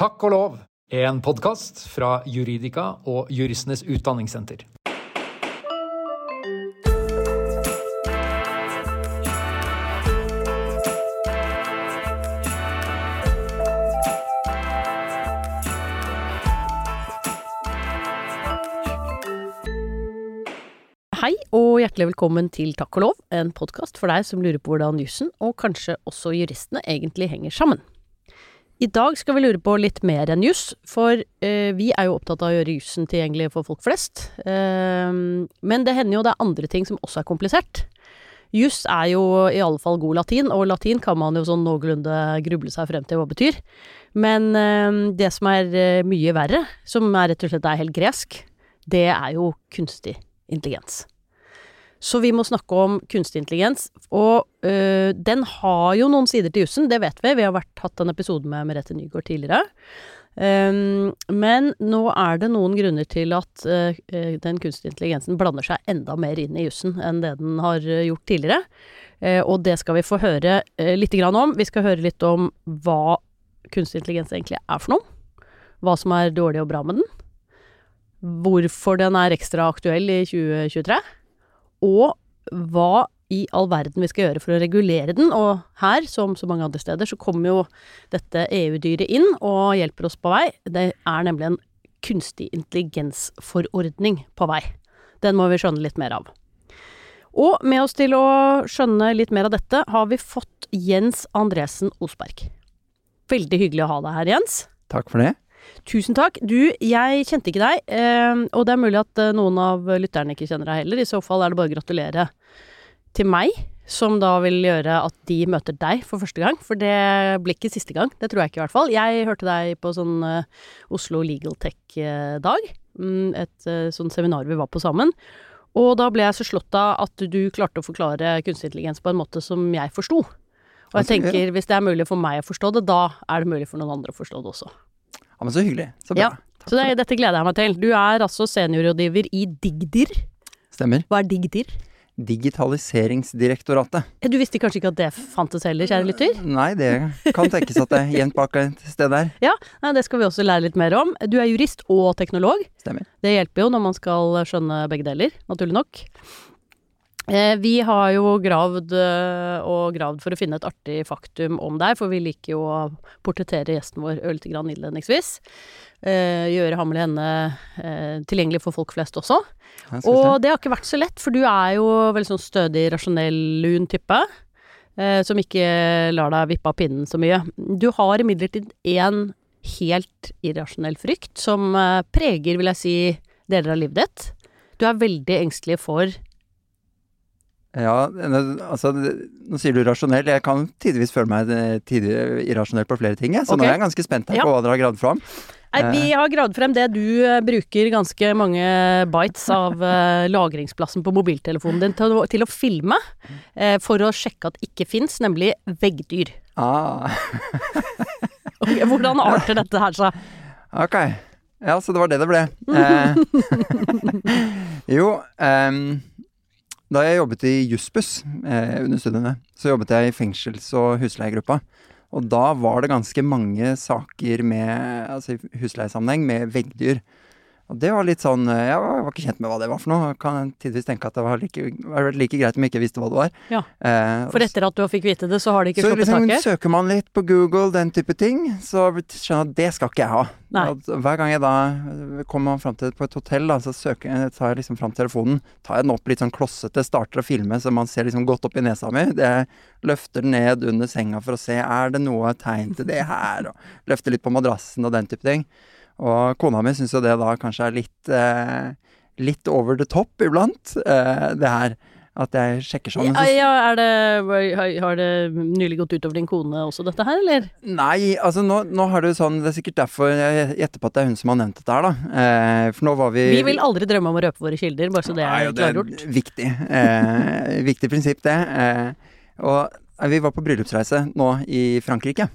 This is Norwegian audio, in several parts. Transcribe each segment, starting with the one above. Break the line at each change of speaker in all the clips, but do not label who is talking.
Takk og lov, en podkast fra Juridika og Juristenes Utdanningssenter.
Hei og hjertelig velkommen til Takk og lov, en podkast for deg som lurer på hvordan jussen, og kanskje også juristene, egentlig henger sammen. I dag skal vi lure på litt mer enn juss, for eh, vi er jo opptatt av å gjøre jussen tilgjengelig for folk flest. Eh, men det hender jo det er andre ting som også er komplisert. Juss er jo i alle fall god latin, og latin kan man jo sånn noenlunde gruble seg frem til hva betyr. Men eh, det som er eh, mye verre, som er rett og slett er helt gresk, det er jo kunstig intelligens. Så vi må snakke om kunstig intelligens, og øh, den har jo noen sider til jussen, det vet vi. Vi har vært, hatt en episode med Merete Nygaard tidligere. Um, men nå er det noen grunner til at uh, den kunstige intelligensen blander seg enda mer inn i jussen enn det den har uh, gjort tidligere. Uh, og det skal vi få høre uh, litt om. Vi skal høre litt om hva kunstig intelligens egentlig er for noe. Hva som er dårlig og bra med den. Hvorfor den er ekstra aktuell i 2023 og hva i all verden vi skal gjøre for å regulere den. Og her, som så mange andre steder, så kommer jo dette EU-dyret inn og hjelper oss på vei. Det er nemlig en kunstig intelligens-forordning på vei. Den må vi skjønne litt mer av. Og med oss til å skjønne litt mer av dette, har vi fått Jens Andresen Osberg. Veldig hyggelig å ha deg her, Jens.
Takk for det.
Tusen takk. Du, jeg kjente ikke deg, eh, og det er mulig at eh, noen av lytterne ikke kjenner deg heller. I så fall er det bare å gratulere til meg, som da vil gjøre at de møter deg for første gang. For det blir ikke siste gang, det tror jeg ikke i hvert fall. Jeg hørte deg på sånn eh, Oslo Legal Tech-dag, mm, et sånn seminar vi var på sammen. Og da ble jeg så slått av at du klarte å forklare kunstig intelligens på en måte som jeg forsto. Og jeg tenker, hvis det er mulig for meg å forstå det, da er det mulig for noen andre å forstå det også.
Ja, men så hyggelig. Så bra.
Ja, så det, dette gleder jeg meg til. Du er altså seniorrådgiver i Digdir.
Stemmer.
Hva er Digdir?
Digitaliseringsdirektoratet.
Du visste kanskje ikke at det fantes heller, kjære lytter?
Nei, det kan tenkes at det er bak et sted der.
Ja, det skal vi også lære litt mer om. Du er jurist og teknolog.
Stemmer.
Det hjelper jo når man skal skjønne begge deler, naturlig nok. Eh, vi har jo gravd eh, og gravd for å finne et artig faktum om deg, for vi liker jo å portrettere gjesten vår ørlite grann innledningsvis. Eh, gjøre ham eller henne tilgjengelig for folk flest også. Og det har ikke vært så lett, for du er jo veldig sånn stødig, rasjonell, lun type. Eh, som ikke lar deg vippe av pinnen så mye. Du har imidlertid en helt irrasjonell frykt som preger, vil jeg si, deler av livet ditt. Du er veldig engstelig for
Ja, altså Nå sier du rasjonell. Jeg kan tidvis føle meg eh, tidlig irrasjonell på flere ting, jeg. Så
okay.
nå er jeg ganske spent her
Ja.
på hva dere har gravd fram.
Nei, vi har gravd frem det du eh, bruker ganske mange bites av eh, lagringsplassen på mobiltelefonen din til, å- til å filme, eh, for å sjekke at ikke fins, nemlig veggdyr.
Ah,
okay, Hvordan arter dette her seg?
ok. Ja, så det var det det ble. Eh, jo, ehm, da jeg jobbet i Jussbuss eh, under studiene, så jobbet jeg i fengsels- og husleiegruppa. Og da var det ganske mange saker med, altså i husleiesammenheng med veggdyr. Og det var litt sånn eh, Jeg var, ikke kjent med hva det var for noe. Jeg Kan tidvis tenke at det var like, var like greit om jeg ikke visste hva det var.
Ja.
Eh,
For etter at du fikk vite det, så har de ikke
så
sluppet
liksom
taket?
søker man litt på Google, den type ting, så skjønner jeg at det skal ikke jeg ha.
Nei.
Hver gang jeg da kommer fram til på et hotell, da, så søker tar jeg liksom fram telefonen, tar jeg den opp litt sånn klossete, starter å filme så man ser liksom godt opp i nesa mi. Det løfter den ned under senga for å se er det noe tegn til det her, og løfter litt på madrassen og den type ting. Og kona mi syns jo det da kanskje er litt eh, litt over the top iblant, eh, det her. At jeg sjekker sånn.
Ja, ja, er det, har- det nylig gått utover din kone også, dette her, eller?
Nei, altså nå, nå har du sånn Det er sikkert derfor jeg gjetter på at det er hun som har nevnt dette her, da. Eh, for nå var vi
Vi vil aldri drømme om å røpe våre kilder, bare så det er
klargjort. det er viktig. Eh, viktig prinsipp, det. Eh, og eh, vi var på bryllupsreise nå i Frankrike.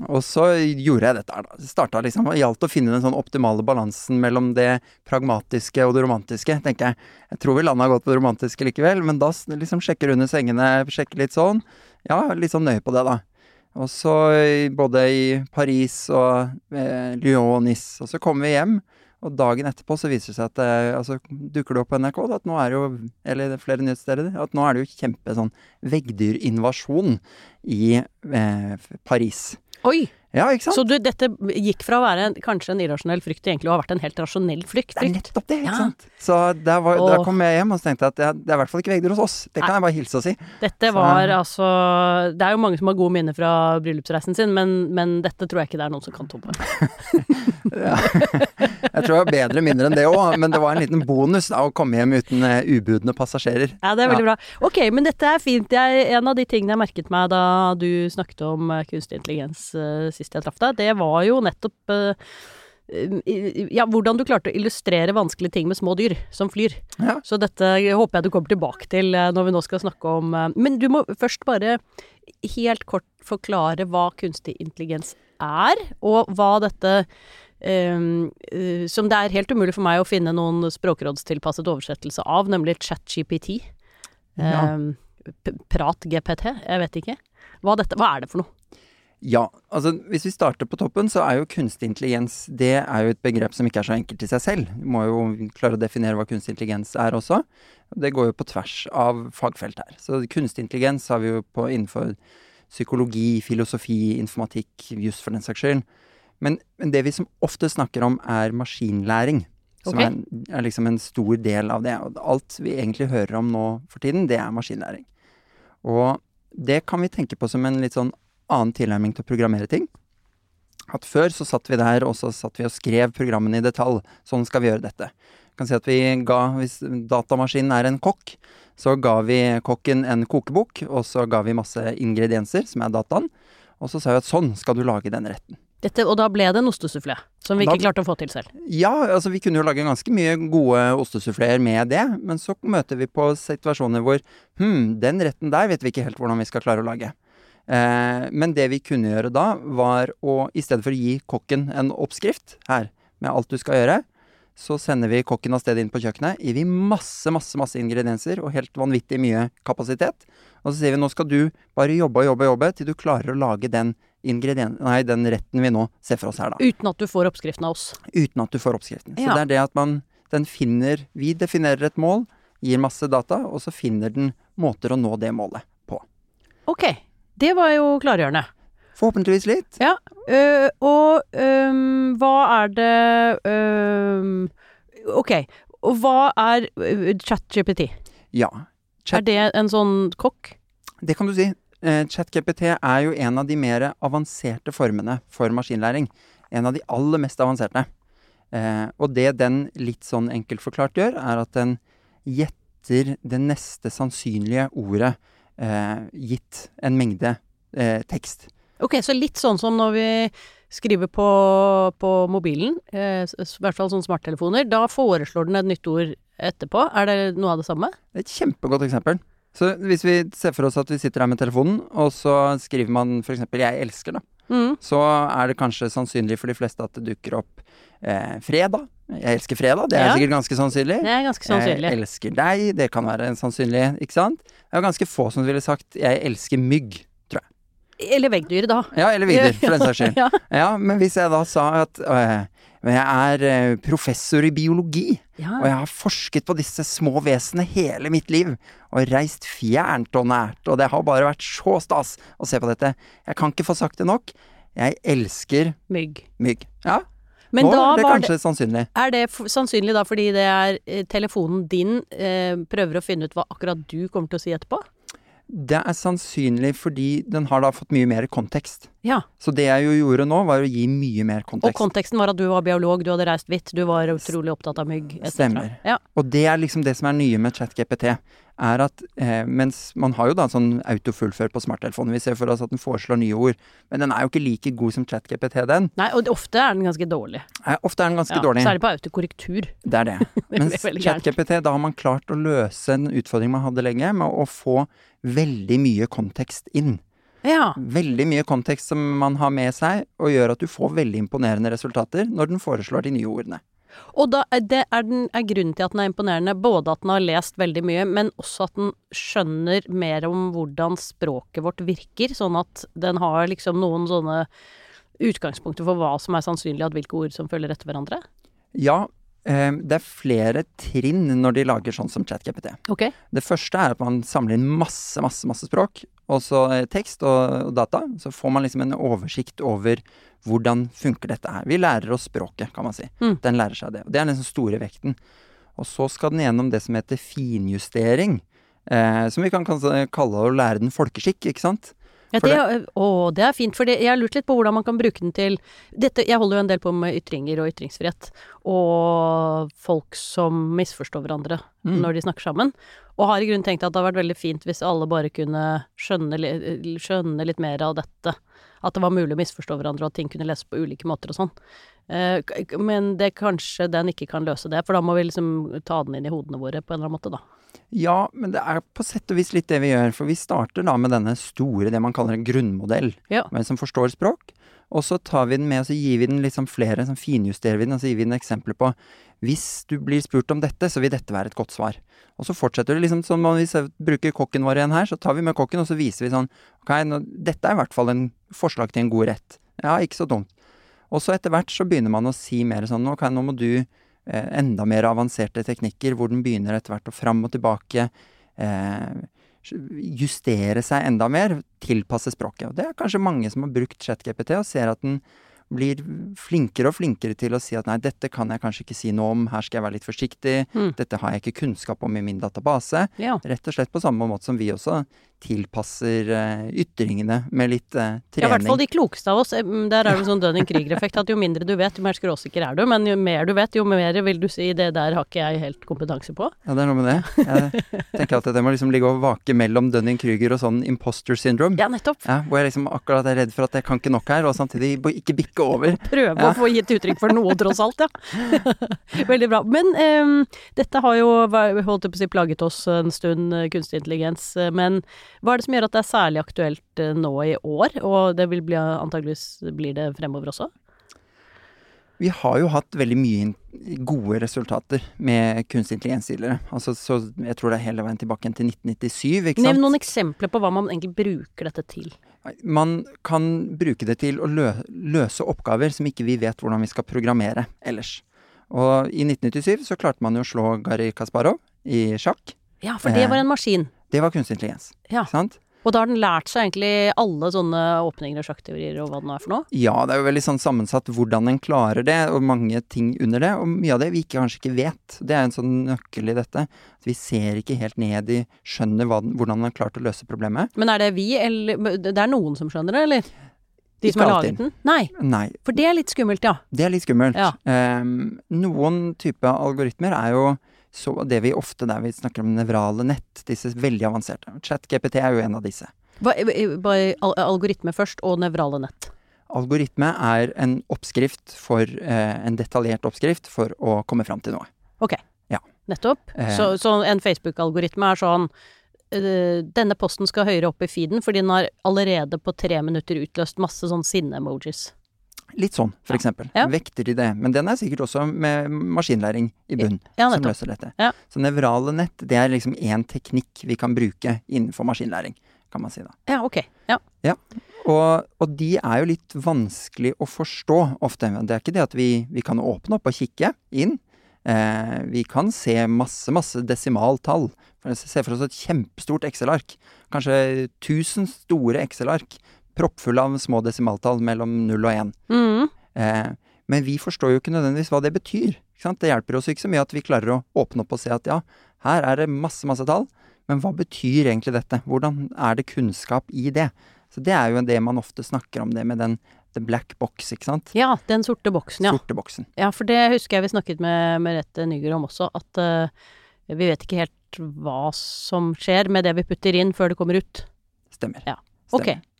Og så gjorde jeg dette her. Starta liksom og gjaldt å finne den sånn optimale balansen mellom det pragmatiske og det romantiske, tenker jeg. Jeg tror vi landa godt på det romantiske likevel, men da liksom sjekker under sengene, sjekker litt sånn. Ja, litt sånn nøye på det, da. Og så både i Paris og eh, Lyon Nice. Og så kommer vi hjem, og dagen etterpå så viser det seg at eh, altså, dukker det opp på NRK da, at nå er det jo, eller flere nyhetssteder, at nå er det jo kjempe sånn veggdyrinvasjon i eh, Paris.
Oi!
Ja, ikke sant?
Så du, dette gikk fra å være en, kanskje en irrasjonell frykt til egentlig å ha vært en helt rasjonell frykt?
Det er nettopp det, ikke
Ja.
sant? Så
Åh.
der kom jeg hjem og tenkte at det er, det er i hvert fall ikke vegder hos oss. Det kan
Nei.
jeg bare hilse og si.
Dette
Så-
var altså Det er jo mange som har gode minner fra bryllupsreisen sin, men, men dette tror jeg ikke det er noen som kan tomme.
Ja. Jeg tror jeg har bedre minner enn det òg, men det var en liten bonus da, å komme hjem uten uh, ubudne passasjerer.
Ja, det er veldig bra. Ok, men dette er fint. Jeg, en av de tingene jeg merket meg da du snakket om eh, kunstig intelligens eh, sist jeg traff deg, det var jo nettopp eh, ja, hvordan du klarte å illustrere vanskelige ting med små dyr som flyr.
Ja.
Så dette håper jeg du kommer tilbake til eh, når vi nå skal snakke om eh, Men du må først bare helt kort forklare hva kunstig intelligens er, og hva dette Um, uh, som det er helt umulig for meg å finne noen språkrådstilpasset oversettelse av, nemlig ChatGPT.
Ja.
Um, Prat-GPT, jeg vet ikke. Hva, dette, hva er det for noe?
Ja, altså hvis vi starter på toppen, så er jo kunstig intelligens det er jo et begrep som ikke er så enkelt i seg selv. Du må jo klare å definere hva kunstig intelligens er også. Det går jo på tvers av fagfelt her. Så kunstig intelligens har vi jo på innenfor psykologi, filosofi, informatikk, juss for den saks skyld. Men, men det vi som ofte snakker om, er maskinlæring. Som
okay.
er, er liksom en stor del av det. Og alt vi egentlig hører om nå for tiden, det er maskinlæring. Og det kan vi tenke på som en litt sånn annen tilnærming til å programmere ting. At før så satt vi der, og så satt vi og skrev programmene i detalj. Sånn skal vi gjøre dette. Jeg kan si at vi ga, Hvis datamaskinen er en kokk, så ga vi kokken en kokebok, og så ga vi masse ingredienser, som er dataen. Og så sa vi at sånn skal du lage den retten.
Dette, og da ble det en ostesufflé, som vi
Da-
ikke klarte å få til selv.
Ja, altså vi kunne jo lage ganske mye gode ostesuffleer med det, men så møter vi på situasjoner hvor hm, den retten der vet vi ikke helt hvordan vi skal klare å lage. Eh, men det vi kunne gjøre da, var å i stedet for å gi kokken en oppskrift her med alt du skal gjøre, så sender vi kokken av sted inn på kjøkkenet, gir vi masse, masse, masse ingredienser og helt vanvittig mye kapasitet. Og så sier vi nå skal du bare jobbe og jobbe og jobbe til du klarer å lage den, nei, den retten vi nå ser for oss her, da
Uten at du får oppskriften av oss.
uten at du får oppskriften. Så det er det at man den finner Vi definerer et mål, gir masse data, og så finner den måter å nå det målet på.
Ok, det var jo klargjørende.
Forhåpentligvis litt.
Ja, øh, og øhm, hva er det øhm, Ok, og hva er øh, ChatGPT?
Ja. Chat-
Er det en sånn kokk?
Det kan du si. Eh, ChatGPT er jo en av de mer avanserte formene for maskinlæring. En av de aller mest avanserte. Eh, og det den litt sånn enkelt forklart gjør, er at den gjetter det neste sannsynlige ordet gitt en mengde eh, tekst.
Ok, så litt sånn som når vi skriver på, på mobilen, eh, i hvert fall sånne smarttelefoner, da foreslår den et nytt ord etterpå. Er det noe av det samme?
Det er et kjempegodt eksempel. Så hvis vi ser for oss at vi sitter her med telefonen, og så skriver man f.eks. 'jeg elsker', da.
Mm.
Så er det kanskje sannsynlig for de fleste at det dukker opp eh, fredag. 'Jeg elsker fredag', det er
Ja.
sikkert ganske sannsynlig.
Det er ganske sannsynlig.
Jeg elsker deg, det kan være sannsynlig, ikke sant? Det jo ganske få som ville sagt 'jeg elsker mygg', tror jeg.
Eller veggdyr, da.
Ja, eller veggdyr, for den saks skyld.
Ja.
Ja, men hvis jeg da sa at øh, jeg er øh, professor i biologi,
Ja.
og jeg har forsket på disse små vesenene hele mitt liv, og reist fjernt og nært, og det har bare vært så stas å se på dette. Jeg kan ikke få sagt det nok. Jeg elsker
Mygg.
mygg. Ja,
Men
nå er det kanskje sannsynlig.
Er det sannsynlig da fordi det er eh, telefonen din eh, prøver å finne ut hva akkurat du kommer til å si etterpå?
Det er sannsynlig fordi den har da fått mye mer kontekst.
Ja.
Så det jeg jo gjorde nå, var å gi mye mer kontekst.
Og konteksten var at du var biolog, du hadde reist vidt, du var utrolig opptatt av mygg, etc.
Stemmer.
Ja.
Og det er liksom det som er nye med ChatGPT. Er at eh, mens man har jo da sånn autofullfør på smarttelefonen, vi ser for oss at den foreslår nye ord, men den er jo ikke like god som ChatGPT, den.
Nei, og ofte er den ganske dårlig.
Nei, ofte er den ganske
Ja,
dårlig.
Særlig på autokorrektur.
Det er det. Mens. ChatGPT, da har man klart å løse en utfordring man hadde lenge, med å få veldig mye kontekst inn.
Ja.
Veldig mye kontekst som man har med seg, og gjør at du får veldig imponerende resultater når den foreslår de nye ordene.
Og da er det er, den, er grunnen til at den er imponerende både at den har lest veldig mye, men også at den skjønner mer om hvordan språket vårt virker, sånn at den har liksom noen sånne utgangspunkter for hva som er sannsynlig at hvilke ord som følger etter hverandre?
Ja, eh, det er flere trinn når de lager sånn som ChatGPT.
Okay.
Det første er at man samler inn masse, masse, masse språk, og så eh, tekst og, data. Så får man liksom en oversikt over hvordan funker dette her. Vi lærer oss språket, kan man si.
Mm.
Den lærer seg det. Og det er den liksom store vekten. Og så skal den gjennom det som heter finjustering. Eh, som vi kan kalle å lære den folkeskikk, ikke sant?
Ja, det, å, det er fint, for det, jeg har lurt litt på hvordan man kan bruke den til dette, Jeg holder jo en del på med ytringer og ytringsfrihet, og folk som misforstår hverandre
Mm.
når de snakker sammen. Og har i grunnen tenkt at det hadde vært veldig fint hvis alle bare kunne skjønne, skjønne litt mer av dette. At det var mulig å misforstå hverandre, og at ting kunne leses på ulike måter og sånn. Eh, men det kanskje den ikke kan løse det, for da må vi liksom ta den inn i hodene våre på en eller annen måte, da.
Ja, men det er på sett og vis litt det vi gjør. For vi starter da med denne store, det man kaller en grunnmodell.
Ja.
Hvem som forstår språk. Og så tar vi den med, og så gir vi den liksom flere, sånn finjusterer vi den, og så gir vi den eksempler på Hvis du blir spurt om dette, så vil dette være et godt svar. Og så fortsetter det liksom som hvis vi bruker kokken vår igjen her, så tar vi med kokken, og så viser vi sånn Ok, nå, dette er i hvert fall en forslag til en god rett. Ja, ikke så dumt. Og så etter hvert så begynner man å si mer sånn Ok, nå må du enda mer avanserte teknikker, hvor den begynner etter hvert å fram og tilbake. Eh, justere seg enda mer, tilpasse språket. Og det er kanskje mange som har brukt ChatGPT og ser at den blir flinkere og flinkere til å si at nei, dette kan jeg kanskje ikke si noe om, her skal jeg være litt forsiktig,
Mm.
dette har jeg ikke kunnskap om i min database.
Ja.
Rett og slett på samme måte som vi også tilpasser uh, ytringene med litt trening.
Ja, i hvert fall de klokeste av oss. Eh, mm, Der er det sånn Dunning-Krüger-effekt at jo mindre du vet, jo mer skråsikker er du. Men jo mer du vet, jo mer vil du si det der har ikke jeg helt kompetanse på.
Ja, det er noe med det. Jeg tenker at det må liksom ligge og vake mellom Dunning-Kruger og sånn imposter syndrome.
Ja, nettopp.
Ja, hvor jeg liksom akkurat er redd for at jeg kan ikke nok her, og samtidig ikke bikke over.
Prøve
Ja.
å få gitt uttrykk for noe, tross alt, ja. Veldig bra. Men um, dette har jo holdt jeg på å si plaget oss en stund, eh, kunstig intelligens. eh, Men hva er det som gjør at det er særlig aktuelt eh, nå i år? Og det vil bli antageligvis blir det fremover også?
Vi har jo hatt veldig mye gode resultater med kunstig intelligens tidligere. Altså, så jeg tror det er hele veien tilbake til 1997, ikke sant?
Nevn noen eksempler på hva man egentlig bruker dette til.
Man kan bruke det til å lø løse oppgaver som ikke vi vet hvordan vi skal programmere ellers. Og i 1997 så klarte man jo å slå Garry Kasparov i sjakk.
Ja, for det
Eh.
var en maskin.
Det var kunstig intelligens,
Ja.
sant?
Og da har den lært seg egentlig alle sånne åpninger og sjakkteorier og hva det nå er for noe?
Ja, det er jo veldig sånn sammensatt hvordan en klarer det, og mange ting under det. Og mye av det vi ikke, kanskje ikke vet. Det er en sånn nøkkel i dette. At vi ser ikke helt ned i, skjønner den- hvordan den har klart å løse problemet.
Men er det vi, eller Det er noen som skjønner det, eller? De
Ikke
som har laget den? Nei,
Nei,
for det er litt skummelt, ja.
det er litt skummelt.
Ja.
Um, noen type algoritmer er jo så det vi ofte der vi snakker om nevrale nett, disse veldig avanserte. ChatGPT er jo en av disse.
Hva, bare algoritme først, og nevrale nett.
Algoritme er en oppskrift for eh, En detaljert oppskrift for å komme fram til noe.
Ok.
Ja.
Nettopp.
Eh.
Så, så en Facebook-algoritme er sånn eh, Denne posten skal høyere opp i feeden, fordi den har allerede på tre minutter utløst masse sånn sinne-emojis.
Litt sånn, eksempel.
Ja.
Vekter i det. Men den er sikkert også med maskinlæring i bunn.
Ja,
som løser dette.
Ja.
Så nevrale nett, det er liksom én teknikk vi kan bruke innenfor maskinlæring, kan man si da.
Ja, ok. Ja.
Og, og de er jo litt vanskelig å forstå ofte. Det er ikke det at vi, vi kan åpne opp og kikke inn. Eh, vi kan se masse, masse desimaltall. Se for oss et kjempestort Excel-ark. Kanskje 1000 store Excel-ark proppfulle av små desimaltall mellom 0 og 1.
Mm.
Eh, men vi forstår jo ikke nødvendigvis hva det betyr. Det hjelper oss ikke så mye at vi klarer å åpne opp og se at ja, her er det masse, masse tall. Men hva betyr egentlig dette? Hvordan er det kunnskap i det? Så det er jo det man ofte snakker om, det med den the black box, ikke sant?
ja, den sorte boksen, ja.
Sorte boksen.
Ja, for det husker jeg vi snakket med Merete Nygaard om også, at uh, vi vet ikke helt hva som skjer med det vi putter inn før det kommer ut.
Stemmer.
Ja. Ok.
Stemmer.
Ja,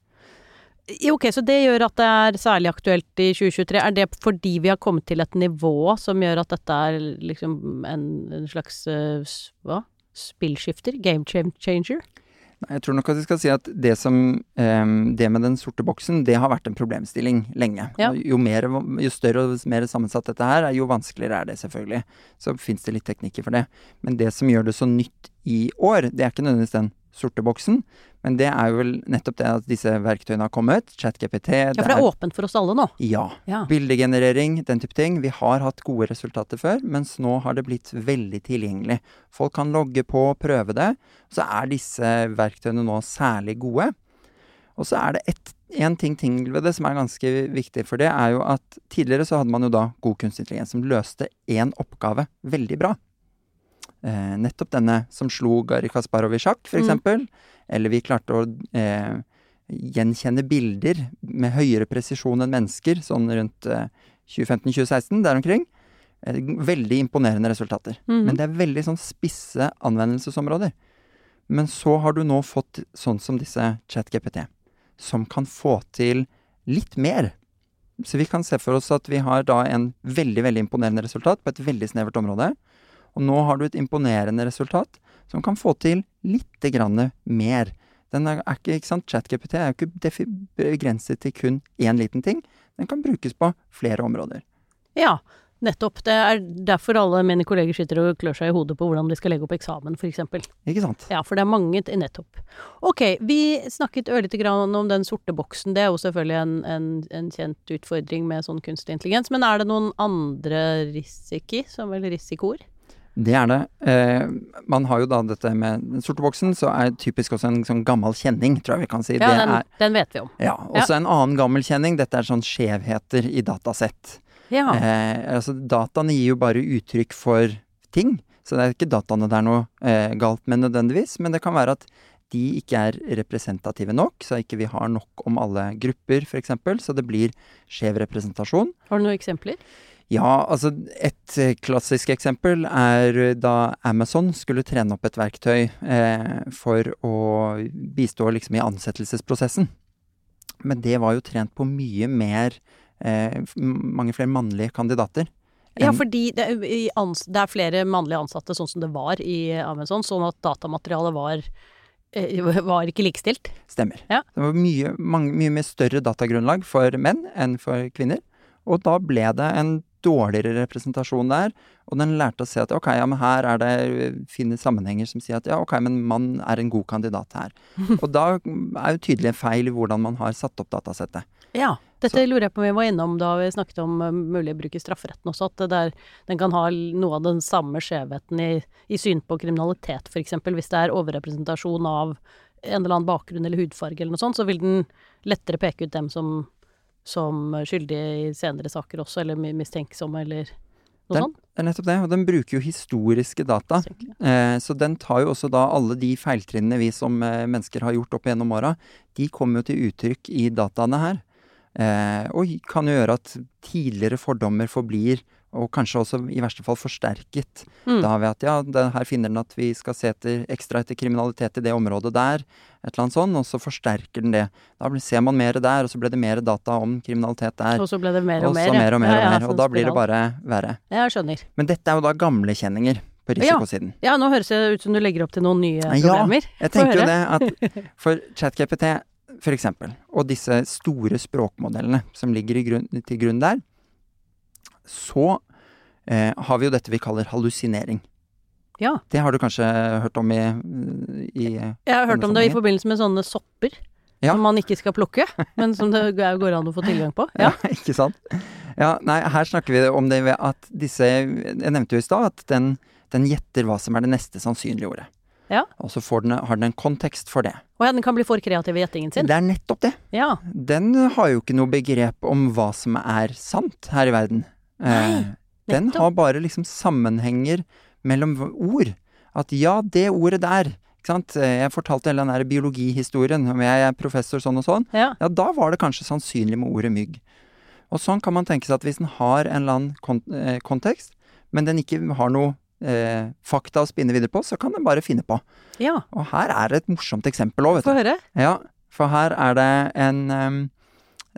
Ok, så det gjør at det er særlig aktuelt i 2023. Er det fordi vi har kommet til et nivå som gjør at dette er liksom en, en slags uh, hva? Spillskifter? Game changer?
Nei, Jeg tror nok at vi skal si at det, som, um, det med den sorte boksen, det har vært en problemstilling lenge.
Ja.
Jo, mer, jo større og mer sammensatt dette her, er, jo vanskeligere er det selvfølgelig. Så fins det litt teknikker for det. Men det som gjør det så nytt i år, det er ikke nødvendigvis den sorte boksen, men det er jo vel nettopp det at disse verktøyene har kommet. ChatGPT.
Ja, for det er åpent for oss alle nå.
Ja.
Ja.
Bildegenerering, den type ting. Vi har hatt gode resultater før, mens nå har det blitt veldig tilgjengelig. Folk kan logge på og prøve det. Så er disse verktøyene nå særlig gode. Og så er det ett en ting ting ved det som er ganske viktig, for det er jo at tidligere så hadde man jo da god kunstig intelligens som løste én oppgave veldig bra. Eh, nettopp denne som slo Gari Kasparov i sjakk, for
Mm.
Eller vi klarte å eh, gjenkjenne bilder med høyere presisjon enn mennesker, sånn rundt eh, 2015-2016, der omkring. Eh, veldig imponerende resultater.
Mm.
Men det er veldig sånn spisse anvendelsesområder. Men så har du nå fått sånn som disse ChatGPT, som kan få til litt mer. Så vi kan se for oss at vi har da en veldig, veldig imponerende resultat på et veldig snevert område. Og nå har du et imponerende resultat som kan få til litt mer. Den er, er ikke, ikke sant, ChatGPT er jo ikke begrenset til kun én liten ting. Den kan brukes på flere områder.
Ja, nettopp. Det er derfor alle mine kolleger sitter og klør seg i hodet på hvordan de skal legge opp eksamen, f.eks.
Ikke sant?
Ja, for det er mange Nettopp. Ok, vi snakket ørlite grann om den sorte boksen. Det er jo selvfølgelig en, en, en kjent utfordring med sånn kunstig intelligens. Men er det noen andre risiki, som vel risikoer?
Det er det. Eh, man har jo da dette med den sorte boksen, så er typisk også en sånn gammel kjenning, tror jeg vi kan si.
Ja,
det
den,
er,
den vet vi om.
ja, også en annen gammel kjenning. Dette er sånn skjevheter i datasett.
Ja.
Eh, altså, dataene gir jo bare uttrykk for ting, så det er ikke dataene det er noe eh, galt med nødvendigvis, men det kan være at de ikke er representative nok, så ikke vi har nok om alle grupper, f.eks., så det blir skjev representasjon.
Har du noen eksempler?
Ja, altså et eh, klassisk eksempel er eh, da Amazon skulle trene opp et verktøy eh, for å bistå liksom i ansettelsesprosessen. Men det var jo trent på mye mer eh, mange flere mannlige kandidater.
Ja, fordi det, det er flere mannlige ansatte, sånn som det var i Amazon, sånn at datamaterialet var, eh, var ikke likestilt.
Stemmer.
Ja.
Det var mye, mange, mye mer større datagrunnlag for menn enn for kvinner. Og da ble det en dårligere representasjon der, og den lærte å se at ok, ja, men her er det fine sammenhenger som sier at ja, ok, men mann er en god kandidat her. og da er jo tydelig en feil i hvordan man har satt opp datasettet.
Ja. Dette lurer jeg på om vi var innom da vi snakket om uh, mulig bruk i strafferetten også, at der, den kan ha noe av den samme skjevheten i, i syn på kriminalitet, f.eks. Hvis det er overrepresentasjon av en eller annen bakgrunn eller hudfarge eller noe sånt, så vil den lettere peke ut dem som, som skyldige i senere saker også, eller mi- mistenksomme, eller noe
Den-
sånt.
Det er nettopp det, og den bruker jo historiske data. Eh, så den tar jo også da alle de feiltrinnene vi som eh, mennesker har gjort opp gjennom åra, de kommer jo til uttrykk i dataene her. Eh, og kan jo gjøre at tidligere fordommer forblir, og kanskje også i verste fall forsterket.
Mm.
Da ved at ja, det, her finner den at vi skal se etter, ekstra etter kriminalitet i det området der, et eller annet sånt, og så forsterker den det. Da ble, ser man mer der, og så ble det mer data om kriminalitet der.
Og så ble det mer og
Og
mer.
mer og mer,
ja.
og,
Ja, og,
mer, og
sånn
da blir det bare verre.
Ja, Jeg skjønner.
Men dette er jo da gamle kjenninger på risikosiden.
Ja, nå høres det ut som du legger opp til noen nye
Ja. Jeg tenker jo det at for ChatGPT for eksempel, og disse store språkmodellene som ligger i grunn, til grunn der, så eh, har vi jo dette vi kaller hallusinering.
Ja.
Det har du kanskje hørt om i, i
Jeg har hørt om det i forbindelse med sånne sopper.
Ja.
Som man ikke skal plukke, men som det går an å få tilgang på.
Ja,
Ja.
ikke sant? Ja, nei, her snakker vi om det ved at disse Jeg nevnte jo i stad at den, den gjetter hva som er det neste sannsynlige ordet.
Ja.
Og så får den, har den en kontekst for det.
Og ja, den kan bli for kreativ i gjettingen sin.
Det er nettopp det.
Ja.
Den har jo ikke noe begrep om hva som er sant her i verden.
Nei,
Eh, den har bare liksom sammenhenger mellom ord. At ja, det ordet der? Eh, Jeg fortalte hele den der biologihistorien om jeg er professor sånn og sånn.
Ja.
Ja, da var det kanskje sannsynlig med ordet mygg. Og sånn kan man tenke seg at hvis den har en eller annen kon eh, kontekst, men den ikke har noe eh, fakta å spinne videre på, så kan den bare finne på.
ja.
Og her er det et morsomt eksempel òg, vet du.
Få høre.
Ja, for her er det en,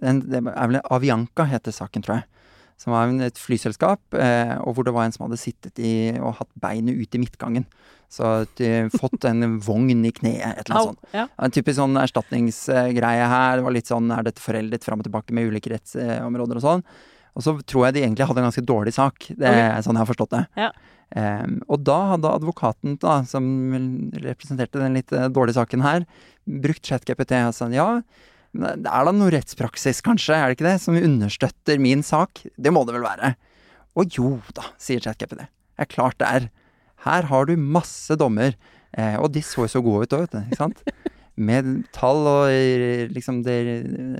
en Det er vel Avianca heter saken, tror jeg. Som var et flyselskap, eh, og hvor det var en som hadde sittet i og hatt beinet ut i midtgangen. Så de, fått en vogn i kneet, et eller annet sånt.
Ja.
En typisk sånn erstatningsgreie her. Det var litt sånn er dette foreldet fram og tilbake med ulike rettsområder og sånn. Og så tror jeg de egentlig hadde en ganske dårlig sak. Det er sånn jeg har forstått det.
Ja.
Um, og da hadde advokaten, da, som representerte den litt eh, dårlige saken her, brukt ChatGPT og sa ja, men det er da noe rettspraksis, kanskje, er det ikke det, som understøtter min sak? Det må det vel være? Og jo da, sier ChatGPT. Det er klart det er. Her har du masse dommer, eh, og de så jo så gode ut òg, vet du. Ikke sant? Med tall og eh, liksom det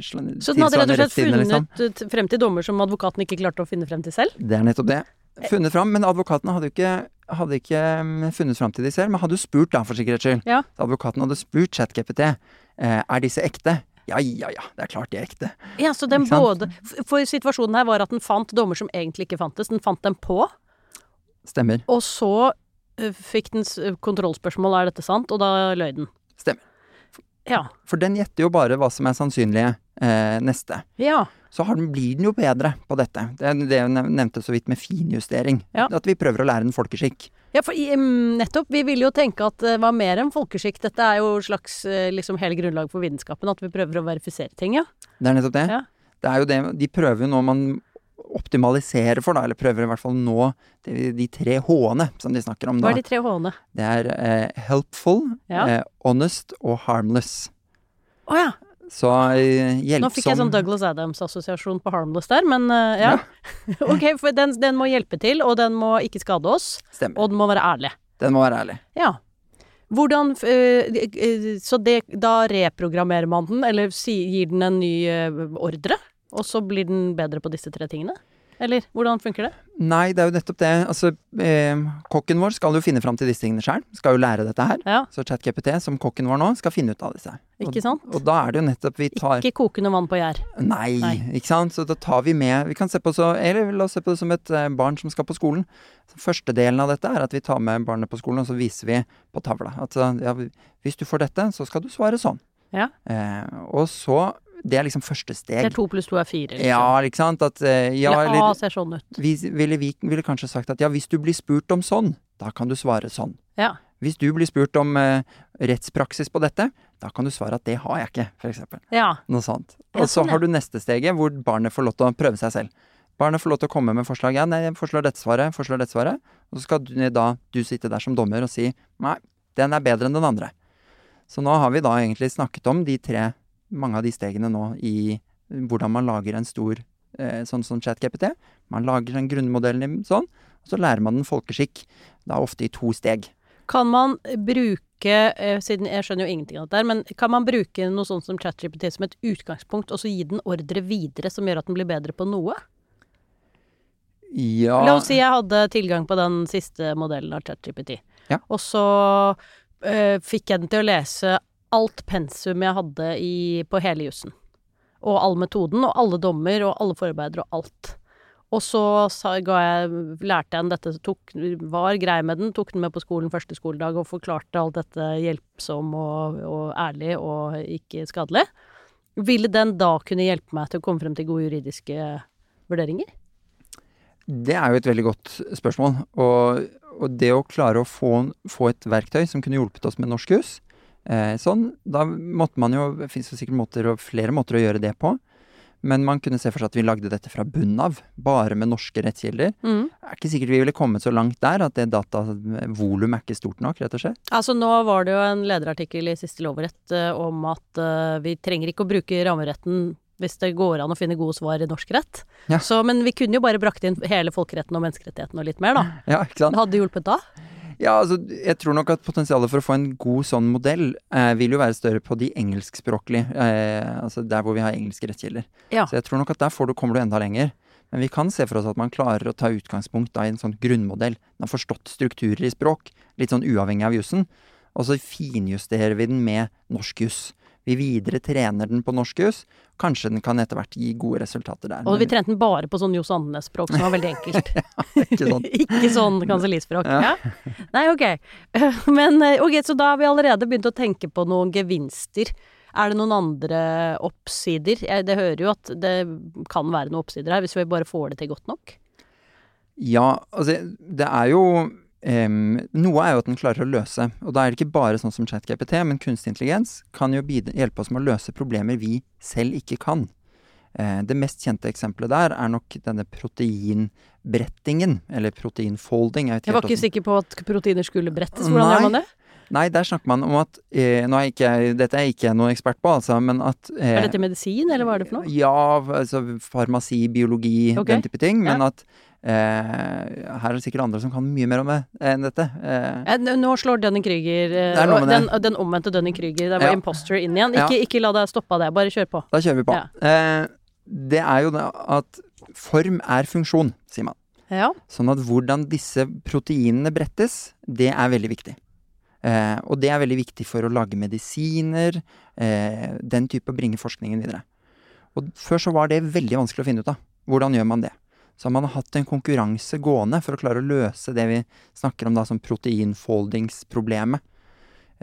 Så den hadde rett og slett funnet liksom. frem til dommer som advokaten ikke klarte å finne frem til selv?
Det er nettopp det. Funnet fram, men advokatene hadde jo ikke, hadde ikke mm, funnet fram til de selv, men hadde jo spurt, da, for sikkerhets skyld.
Ja.
Advokaten hadde spurt ChatGPT eh, er disse ekte. Ja, ja, ja, det er klart det er ekte.
Ja, så den både For situasjonen her var at den fant dommer som egentlig ikke fantes. Den fant dem på,
Stemmer.
og så eh, fikk den kontrollspørsmål er dette sant, og da løy den.
Stemmer.
Ja.
For den gjetter jo bare hva som er sannsynlige eh, neste.
Ja.
Så har den, blir den jo bedre på dette. Det det nevnte så vidt med finjustering.
Ja.
At vi prøver å lære den folkeskikk.
Ja, for i- nettopp. Vi vil jo tenke at det var mer enn folkeskikk. Dette er jo slags eh, liksom hele grunnlag for vitenskapen, at vi prøver å verifisere ting, ja.
Det er nettopp det.
Ja.
Det er jo det De prøver jo nå man optimaliserer for, da, eller prøver i hvert fall nå de, de tre H-ene som de snakker om Da.
Hva er de tre H-ene?
Det er eh, helpful,
Ja.
eh, honest og harmless.
Å ja.
Så eh, hjelpsom
Nå fikk jeg sånn Douglas Adams-assosiasjon på Harmless der, men uh, ja. ok, for den, den må hjelpe til, og den må ikke skade oss,
Stemmer.
og den må være ærlig.
Den må være ærlig.
Ja. Hvordan uh, eh, eh, Så det, da reprogrammerer man den, eller gir den en ny eh, ordre? Og så blir den bedre på disse tre tingene? Eller hvordan funker det?
Nei, det er jo nettopp det. Altså, eh, kokken vår skal jo finne fram til disse tingene sjøl. Skal jo lære dette her.
Ja,
Så ChatGPT, som kokken vår nå, skal finne ut av disse.
ikke sant?
Og da er det jo nettopp vi tar
Ikke kokende vann på gjær.
Nei,
Nei.
ikke sant. Så da tar vi med Vi kan se på så Eller la oss se på det som et eh, barn som skal på skolen. Så første delen av dette er at vi tar med barnet på skolen, og så viser vi på tavla at eh, ja, hvis du får dette, så skal du svare sånn.
Ja.
Eh, og så Det er liksom første steg.
Det er to pluss to er fire. liksom.
Ja, ikke sant. At eh, ja,
eller A ser sånn ut.
vi ville, vi ville kanskje sagt at ja, hvis du blir spurt om sånn, da kan du svare sånn.
Ja.
Hvis du blir spurt om eh, rettspraksis på dette, da kan du svare at det har jeg ikke, eksempel.
ja.
Noe sånt. Og så
sånn,
har du neste steget, hvor barnet får lov til å prøve seg selv. Barnet får lov til å komme med forslag. Ja, nei, jeg foreslår dette svaret, foreslår dette svaret. Og så skal du, da du sitte der som dommer og si nei, den er bedre enn den andre. Så nå har vi da egentlig snakket om de tre, mange av de stegene nå i hvordan man lager en stor eh, sånn som ChatGPT. Man lager den grunnmodellen sånn, og så lærer man den folkeskikk. Da ofte i to steg.
Kan man bruke, eh, siden jeg skjønner jo ingenting av dette her, men kan man bruke noe sånt som ChatGPT som et utgangspunkt, og så gi den ordre videre som gjør at den blir bedre på noe?
Ja
La oss si jeg hadde tilgang på den siste modellen av ChatGPT,
Ja.
og så eh, fikk jeg den til å lese alt pensum jeg hadde i, på hele jussen. Og all metoden, og alle dommer, og alle forarbeider, og alt. Og så jeg, lærte jeg henne dette, tok, var grei med den, tok den med på skolen første skoledag og forklarte alt dette hjelpsom og, og ærlig og ikke skadelig. Ville den da kunne hjelpe meg til å komme frem til gode juridiske vurderinger?
Det er jo et veldig godt spørsmål. Og, og det å klare å få, få et verktøy som kunne hjulpet oss med norskjus, eh, sånn, da måtte man jo Det fins sikkert måter, flere måter å gjøre det på. Men man kunne se for seg at vi lagde dette fra bunnen av, bare med norske rettskilder.
Mm.
Det er ikke sikkert vi ville kommet så langt der, at det datavolumet er ikke stort nok, rett og slett.
Altså Nå var det jo en lederartikkel i Siste lovrett eh, om at eh, vi trenger ikke å bruke rammeretten hvis det går an å finne gode svar i norsk rett.
Ja.
Så, men vi kunne jo bare brakt inn hele folkeretten og menneskerettighetene og litt mer, da.
Ja, ikke sant?
Det hadde hjulpet da.
Ja, altså, jeg tror nok at potensialet for å få en god sånn modell eh, vil jo være større på de engelskspråklige, eh, altså der hvor vi har engelske rettskilder.
Ja.
Så jeg tror nok at der får du, kommer du enda lenger. Men vi kan se for oss at man klarer å ta utgangspunkt da, i en sånn grunnmodell. Den har forstått strukturer i språk, litt sånn uavhengig av jussen. Og så finjusterer vi den med norsk juss. Vi videre trener den på norsk juss. Kanskje den kan etter hvert gi gode resultater der.
Og vi trente den bare på sånn Johs Andenes-språk, som var veldig enkelt.
ikke sant?
ikke sånn kansellispråk.
Ja.
Ja. Nei, ok. Men eh, ok, så da har vi allerede begynt å tenke på noen gevinster. Er det noen andre oppsider? Jeg, det hører jo at det kan være noen oppsider her, hvis vi bare får det til godt nok.
Ja, altså det er jo em, Noe er jo at den klarer å løse, og da er det ikke bare sånn som ChatGPT, men kunstig intelligens kan jo hjelpe oss med å løse problemer vi selv ikke kan. Uh, det mest kjente eksempelet der er nok denne proteinbrettingen, eller proteinfolding. Jeg,
Jeg var ikke sikker på at proteiner skulle brettes. Hvordan
Nei.
gjør man det?
Nei, der snakker man om at eh, er ikke jeg, Dette er ikke noen ekspert på, altså, men at eh,
Er dette medisin, eller hva er det for noe?
Ja, altså farmasi, biologi,
okay.
den type ting. Men
Ja.
at eh, her er det sikkert andre som kan mye mer om det enn dette. Eh,
Eh, Nå slår Dunning-Krüger
er med
den, den omvendte Dunning-Krüger. Det var
Ja.
imposter inn igjen.
Ja.
Ikke, ikke la deg stoppe av det, bare kjør på.
da kjører vi på.
Ja.
Eh, det er jo det at form er funksjon, sier man.
Ja.
Sånn at hvordan disse proteinene brettes, det er veldig viktig. Eh, og det er veldig viktig for å lage medisiner, eh, den type å bringe forskningen videre. Og før så var det veldig vanskelig å finne ut av. Hvordan gjør man det? Så har man hatt en konkurranse gående for å klare å løse det vi snakker om da som proteinfoldingsproblemet.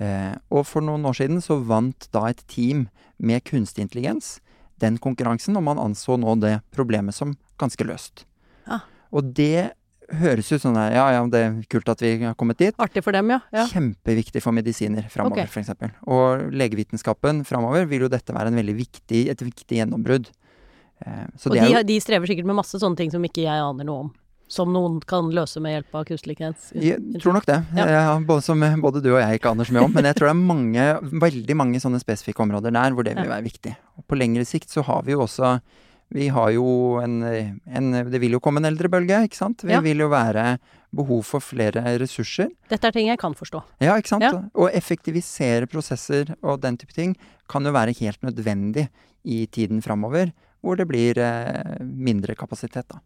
Eh, og for noen år siden så vant da et team med kunstig intelligens den konkurransen, og man anså nå det problemet som ganske løst.
Ja.
Og det høres ut sånn der, ja ja, det er kult at vi har kommet dit.
Artig for dem, ja. ja.
Kjempeviktig for medisiner framover, okay. eksempel. Og legevitenskapen framover vil jo dette være viktig, et viktig gjennombrudd. Eh,
Og de,
jo
de strever sikkert med masse sånne ting som ikke jeg aner noe om. Som noen kan løse med hjelp av kunstig intelligens.
Jeg tror nok det.
Ja.
Ja. både, som både du og jeg ikke aner så mye om. Men jeg tror det er mange, veldig mange sånne spesifikke områder der hvor det vil være viktig. Og på lengre sikt så har vi jo også Vi har jo en, en Det vil jo komme en eldrebølge, ikke sant? Vi
Ja.
vil jo være behov for flere ressurser.
Dette er ting jeg kan forstå.
Ja, ikke sant?
Ja.
Å effektivisere prosesser og den type ting kan jo være helt nødvendig i tiden framover, hvor det blir eh, mindre kapasitet, da.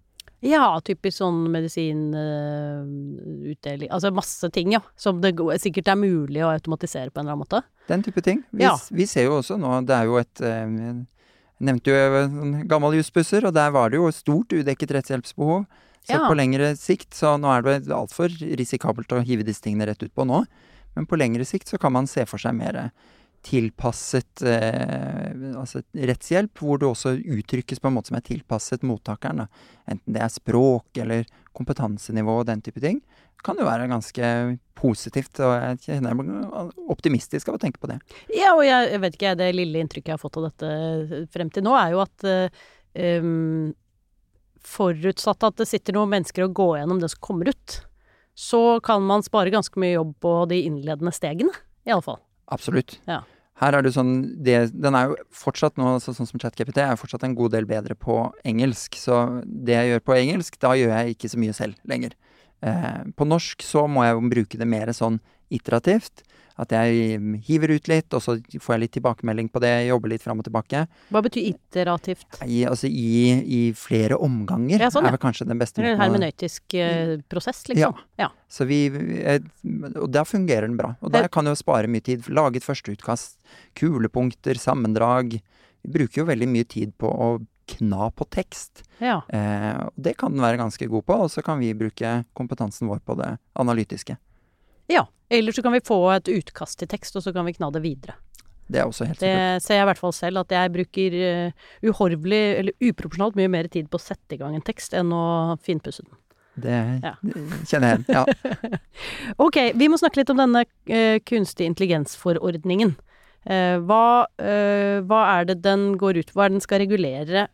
Ja, typisk sånn medisinutdeling Altså masse ting, ja. Som det sikkert er mulig å automatisere på en eller annen måte.
Den type ting. Vi,
Ja.
vi ser jo også nå, det er jo et eh, Jeg nevnte jo gammel jusbusser, og der var det jo stort udekket rettshjelpsbehov. Så
Ja.
på lengre sikt, så nå er det altfor risikabelt å hive disse tingene rett ut på nå, men på lengre sikt så kan man se for seg mer tilpasset eh, altså rettshjelp, hvor det også uttrykkes på en måte som er tilpasset mottakeren. Da. Enten det er språk eller kompetansenivå og den type ting. Kan jo være ganske positivt, og jeg kjenner meg optimistisk av å tenke på det.
Ja, og jeg, jeg vet ikke, det lille inntrykket jeg har fått av dette frem til nå, er jo at eh, forutsatt at det sitter noen mennesker og går gjennom det som kommer ut, så kan man spare ganske mye jobb på de innledende stegene, iallfall.
Absolutt.
Ja.
Her er det sånn det, Den er jo fortsatt nå, så, sånn som ChatGPT, er fortsatt en god del bedre på engelsk. Så det jeg gjør på engelsk, da gjør jeg ikke så mye selv lenger. Eh, på norsk så må jeg jo bruke det mer sånn iterativt. At jeg hiver ut litt, og så får jeg litt tilbakemelding på det, jobber litt fram og tilbake.
Hva betyr iterativt?
I, altså i, i flere omganger
Ja, sånn, ja.
er vel kanskje den beste
Eller hermenøytisk uh, prosess, liksom? Ja.
Så vi, eh, og der fungerer den bra. Og der kan jo spare mye tid. Lage et førsteutkast, kulepunkter, sammendrag. Vi bruker jo veldig mye tid på å kna på tekst.
ja.
Eh, det kan den være ganske god på, og så kan vi bruke kompetansen vår på det analytiske.
Ja. Eller så kan vi få et utkast til tekst, og så kan vi kna det videre.
Det er også helt sikkert.
Det ser jeg i hvert fall selv, at jeg bruker uh, uhorvelig, eller uproporsjonalt mye mer tid på å sette i gang en tekst enn å finpusse den.
Det
Ja.
kjenner jeg igjen. Ja.
Ok, vi må snakke litt om denne uh, kunstig intelligens-forordningen. Uh, hva, uh, hva er det den går ut? Hva er det den skal regulere?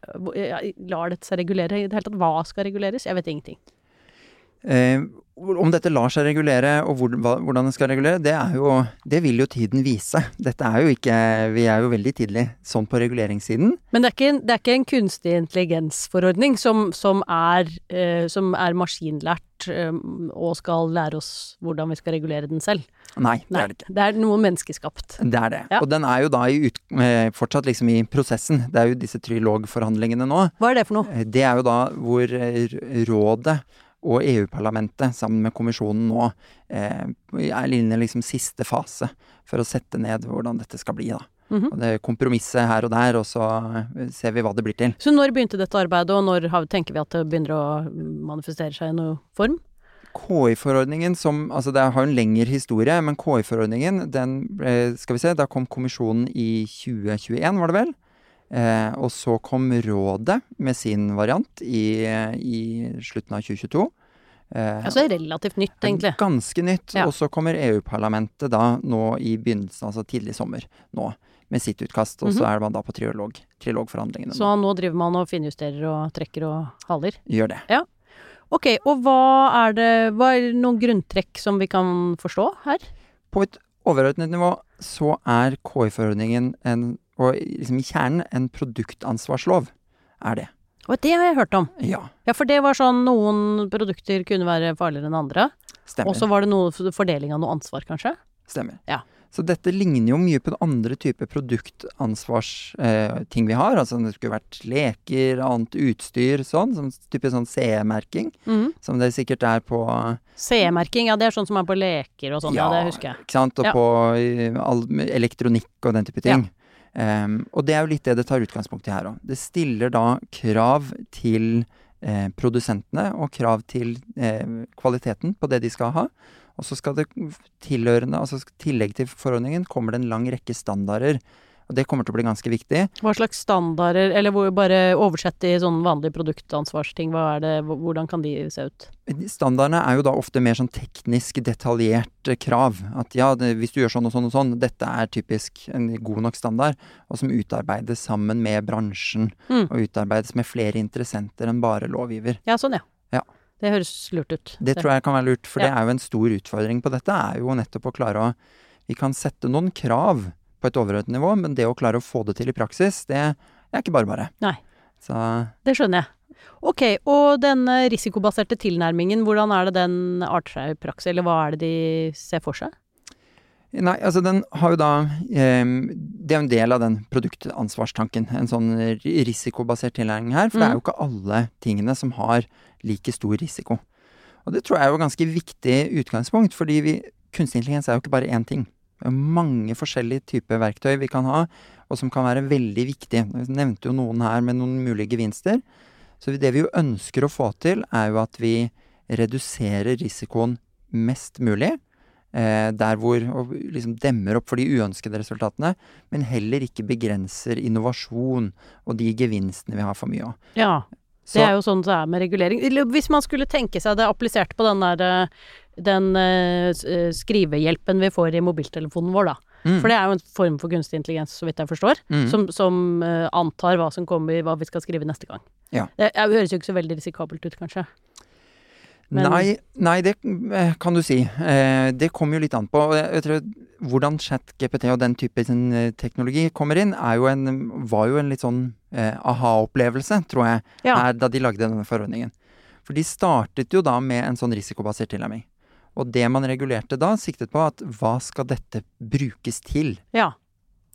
Lar dette seg regulere i det hele tatt? Hva skal reguleres? Jeg vet ingenting.
Eh, om dette lar seg regulere, og hvor, hva, hvordan det skal regulere, det, er jo, det vil jo tiden vise. Dette er jo ikke Vi er jo veldig tidlig sånn på reguleringssiden.
Men det er ikke, en- det er ikke en kunstig intelligens-forordning som, som, er, eh, som er maskinlært eh, og skal lære oss hvordan vi skal regulere den selv.
Nei, det
Nei,
er det ikke.
det er noe menneskeskapt.
Det er det.
Ja.
Og den er jo da i ut, eh, fortsatt liksom i prosessen. Det er jo disse trilogforhandlingene nå.
Hva er det for noe?
Eh, Det er jo da hvor eh, rådet og EU-parlamentet sammen med kommisjonen nå eh, er inne i liksom siste fase for å sette ned hvordan dette skal bli. da.
Mhm.
Og det er kompromisset her og der, og så eh, ser vi hva det blir til.
Så når begynte dette arbeidet, og når tenker vi at det begynner å manifestere seg i noen form?
KI-forordningen som Altså det har en lengre historie, men KI-forordningen, den ble- Skal vi se, da kom kommisjonen i 2021, var det vel? Eh, og så kom rådet med sin variant i, i slutten av 2022. Eh,
Altså relativt nytt, egentlig.
Ganske nytt.
Ja.
Og så kommer EU-parlamentet da nå i begynnelsen, altså tidlig sommer, nå med sitt utkast. Og så er man da på trilog, trilogforhandlingene.
Mhm. Så nå driver man og finjusterer og trekker og haler.
Gjør det. Ja.
Ok, og hva er det Hva er noen grunntrekk som vi kan forstå her?
På et overordnet nivå så er KI-forordningen en, og liksom i kjernen, en produktansvarslov. Er det.
Og det har jeg hørt om.
Ja,
Ja, for det var sånn noen produkter kunne være farligere enn andre.
stemmer.
Og så var det noe fordeling av noe ansvar, kanskje?
Stemmer.
Ja.
Så dette ligner jo mye på den andre type produktansvarsting eh, ting vi har. Altså det skulle vært leker, annet utstyr, sånn. Som type sånn CE-merking.
Mm.
Som det sikkert er på
CE-merking, ja det er sånn som er på leker og sånn, ja, det husker jeg.
Ikke sant? Og
Ja.
på eh, all, elektronikk og den type ting. Em, og det er jo litt det det tar utgangspunkt i her òg. Det stiller da krav til eh, produsentene og krav til eh, kvaliteten på det de skal ha. Og så skal det tilhørende, altså tillegg til forordningen, kommer det en lang rekke standarder. Og det kommer til å bli ganske viktig.
Hva slags standarder, eller hvor bare oversett i sånn vanlige produktansvarsting, hva er det, hvordan kan de se ut?
Standardene er jo da ofte mer sånn teknisk detaljert krav. At ja, det, hvis du gjør sånn og sånn og sånn, dette er typisk en god nok standard. Og som utarbeides sammen med bransjen,
Mm.
og utarbeides med flere interessenter enn bare lovgiver.
Ja, sånn ja.
Ja.
Det høres lurt ut.
Det tror jeg kan være lurt, for det er jo en stor utfordring på dette. er jo nettopp å klare å Vi kan sette noen krav på et overordnet nivå, men det å klare å få det til i praksis, det er ikke bare bare.
Nei.
Så
Det skjønner jeg. Ok, og denne risikobaserte tilnærmingen, hvordan er det den arter seg i praksis, eller hva er det de ser for seg?
Nei, altså den har jo da eh, Det er jo en del av den produktansvarstanken. En sånn risikobasert tilnærming her. For det er jo ikke alle tingene som har like stor risiko. Og det tror jeg er jo et ganske viktig utgangspunkt, fordi vi, kunstig intelligens er jo ikke bare én ting. Mange forskjellige typer verktøy vi kan ha, og som kan være veldig viktige. Jeg nevnte jo noen her med noen mulige gevinster. Så det vi jo ønsker å få til, er jo at vi reduserer risikoen mest mulig. Eh, der hvor Og liksom demmer opp for de uønskede resultatene, men heller ikke begrenser innovasjon og de gevinstene vi har for mye av.
Ja, det er jo sånn det er med regulering. Hvis man skulle tenke seg det applisert på den der eh, den eh, eh, skrivehjelpen vi får i mobiltelefonen vår, da.
mm,
For det er jo en form for kunstig intelligens, så vidt jeg forstår.
mm,
Som, som eh, antar hva som kommer, hva vi skal skrive neste gang.
Ja.
Det, det høres jo ikke så veldig risikabelt ut, kanskje. men-
Nei, nei, det kan du si. Eh, det kommer jo litt an på. jeg- tror Hvordan ChatGPT og den type teknologi kommer inn, er jo en, var jo en litt sånn eh, aha-opplevelse, tror jeg,
Ja.
da de lagde denne forordningen. For de startet jo da med en sånn risikobasert tilnærming. Og det man regulerte da, siktet på at hva skal dette brukes til?
Ja.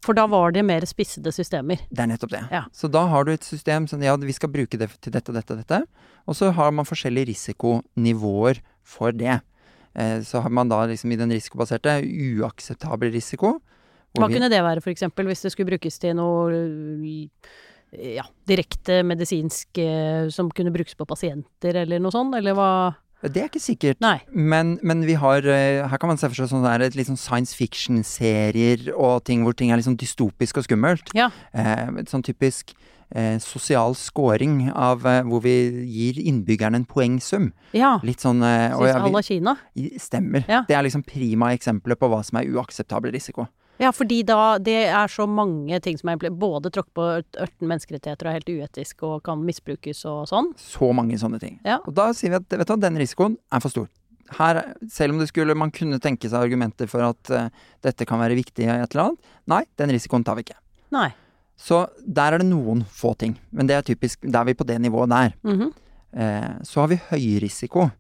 For da var det mer spissede systemer.
Det er nettopp det.
Ja.
Så da har du et system som ja, vi skal bruke det til dette, dette, dette. Og så har man forskjellige risikonivåer for det. Eh, så har man da liksom i den risikobaserte uakseptabel risiko.
Hva
vi-
kunne det være, eksempel, hvis det skulle brukes til noe ja, direkte medisinsk eh, som kunne brukes på pasienter, eller noe sånt, eller hva
Det er ikke sikkert. Men, men vi har eh, Her kan man se for seg sånn der, litt sånn science fiction-serier og ting hvor ting er litt sånn dystopisk og skummelt.
Ja.
Eh, sånn typisk eh, sosial scoring av eh, hvor vi gir innbyggerne en poengsum.
Ja.
Litt sånn eh,
Syns
ja, vi-
Kina.
Stemmer.
Ja.
Det er liksom prima eksempelet på hva som er uakseptabel risiko.
Ja, fordi da det er så mange ting som er både tråkke på ørten menneskerettigheter og er helt uetisk og kan misbrukes og sånn.
Så mange sånne ting.
Ja.
Og da sier vi at vet du, den risikoen er for stor. Her, selv om det skulle, man kunne tenke seg argumenter for at uh, dette kan være viktig i et eller annet, nei, den risikoen tar vi ikke.
Nei.
Så der er det noen få ting. Men det er typisk, da er vi på det nivået der.
Mm
-hmm. uh, så har vi høyrisiko.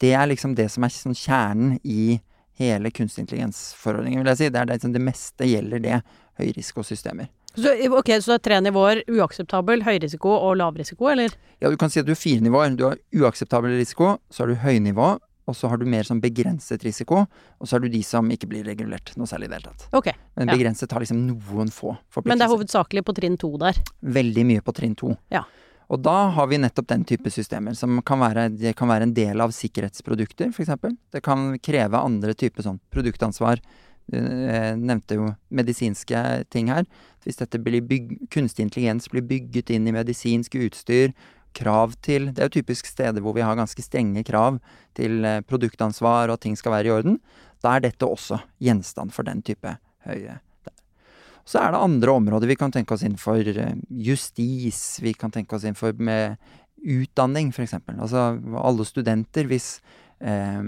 Det er liksom det som er sånn kjernen i hele kunstig intelligens-forordningen, vil jeg si. Det er det, som det meste gjelder det høyrisikosystemer.
Så, ok, så det er tre nivåer. Uakseptabel, høyrisiko og lavrisiko, eller?
Ja, du kan si at du har fire nivåer. Du har uakseptabel risiko, så har du høynivå, og så har du mer sånn begrenset risiko, og så har du de som ikke blir regulert noe særlig i det hele tatt.
Ok.
Men
Ja.
begrenset har liksom noen få
Men det er hovedsakelig på trinn to der.
Veldig mye på trinn to.
Ja.
Og da har vi nettopp den type systemer, som kan være, kan være en del av sikkerhetsprodukter, f.eks. Det kan kreve andre typer sånn produktansvar. Du nevnte jo medisinske ting her. Hvis dette blir bygg, kunstig intelligens blir bygget inn i medisinsk utstyr, krav til Det er jo typisk steder hvor vi har ganske strenge krav til eh, produktansvar og at ting skal være i orden. Da er dette også gjenstand for den type høye så er det andre områder vi kan tenke oss innenfor eh, justis, vi kan tenke oss innenfor med utdanning, f.eks. Altså alle studenter, hvis eh,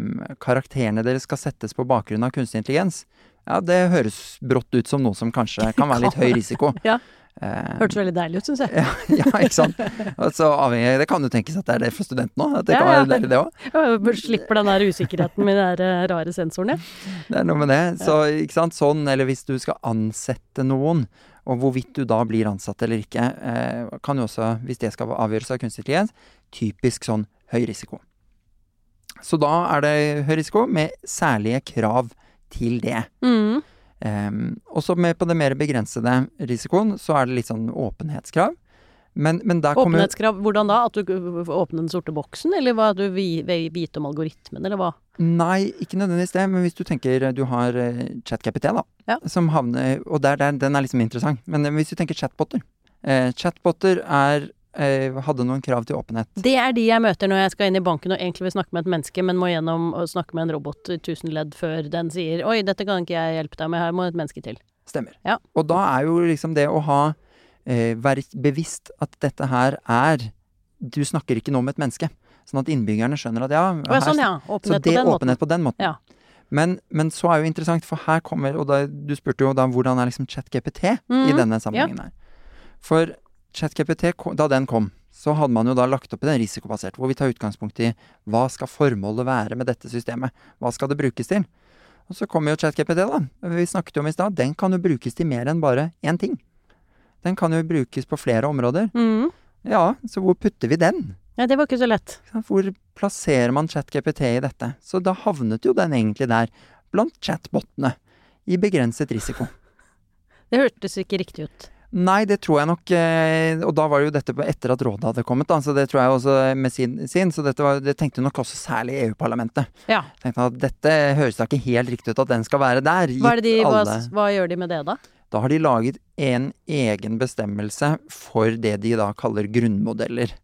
karakterene deres skal settes på bakgrunn av kunstig intelligens, ja, det høres brått ut som noe som kanskje kan være litt høy risiko.
ja. Eh, Hørtes veldig deilig ut, syns jeg.
Ja, ja, ikke sant. Altså, det kan jo tenkes at det er det for studenten òg. At det ja, kan være deilig, det òg.
Slipper den der usikkerheten med de der eh, rare sensorene.
Det er noe med det. Så, ikke sant. Sånn, eller hvis du skal ansette noen, og hvorvidt du da blir ansatt eller ikke, eh, kan jo også, hvis det skal avgjøres av kunstig intelligens, typisk sånn høy risiko. Så da er det høy risiko med særlige krav til det.
Mm.
Um, også så på det mer begrensede risikoen, så er det litt sånn åpenhetskrav. Men, men
Åpenhetskrav, hvordan da? At du åpner den sorte boksen, eller hva du vil vite om algoritmen, eller hva?
Nei, ikke nødvendigvis det, men hvis du tenker du har uh, ChatGPT, da,
ja.
som havner Og der, der, den er liksom interessant. Men hvis du tenker chatboter eh, Chatboter er Eh, hadde noen krav til åpenhet.
Det er de jeg møter når jeg skal inn i banken og egentlig vil snakke med et menneske, men må gjennom å snakke med en robot i tusen ledd før den sier 'oi, dette kan ikke jeg hjelpe deg med, her må et menneske til'.
Stemmer.
Ja.
Og da er jo liksom det å ha eh, Være bevisst at dette her er Du snakker ikke nå med et menneske. Sånn at innbyggerne skjønner at ja,
her, sånn, ja. Åpenhet,
så det,
på, den
åpenhet på den måten.
Ja.
Men, men, så er jo interessant, for her kommer Og da, du spurte jo da hvordan er liksom ChatGPT mm, i denne sammenhengen ja. her. For ChatGPT, da den kom, så hadde man jo da lagt opp i den risikobasert, hvor vi tar utgangspunkt i hva skal formålet være med dette systemet? Hva skal det brukes til? Og så kommer jo ChatGPT, da. Vi snakket jo om i stad. Den kan jo brukes til mer enn bare én ting. Den kan jo brukes på flere områder.
Mm.
Ja, så hvor putter vi den?
Ja, det var ikke så lett.
Hvor plasserer man ChatGPT i dette? Så da havnet jo den egentlig der, blant chatbotene, i begrenset risiko.
Det hørtes ikke riktig ut.
Nei, det tror jeg nok eh, Og da var det jo dette etter at rådet hadde kommet, da, så det tror jeg også med sin, sin Så dette var, det tenkte nok også særlig EU-parlamentet.
Ja.
Tenkte at dette høres da ikke helt riktig ut at den skal være der.
Hva, de, hva, hva, gjør de med det, da?
Da har de laget en egen bestemmelse for det de da kaller grunnmodeller.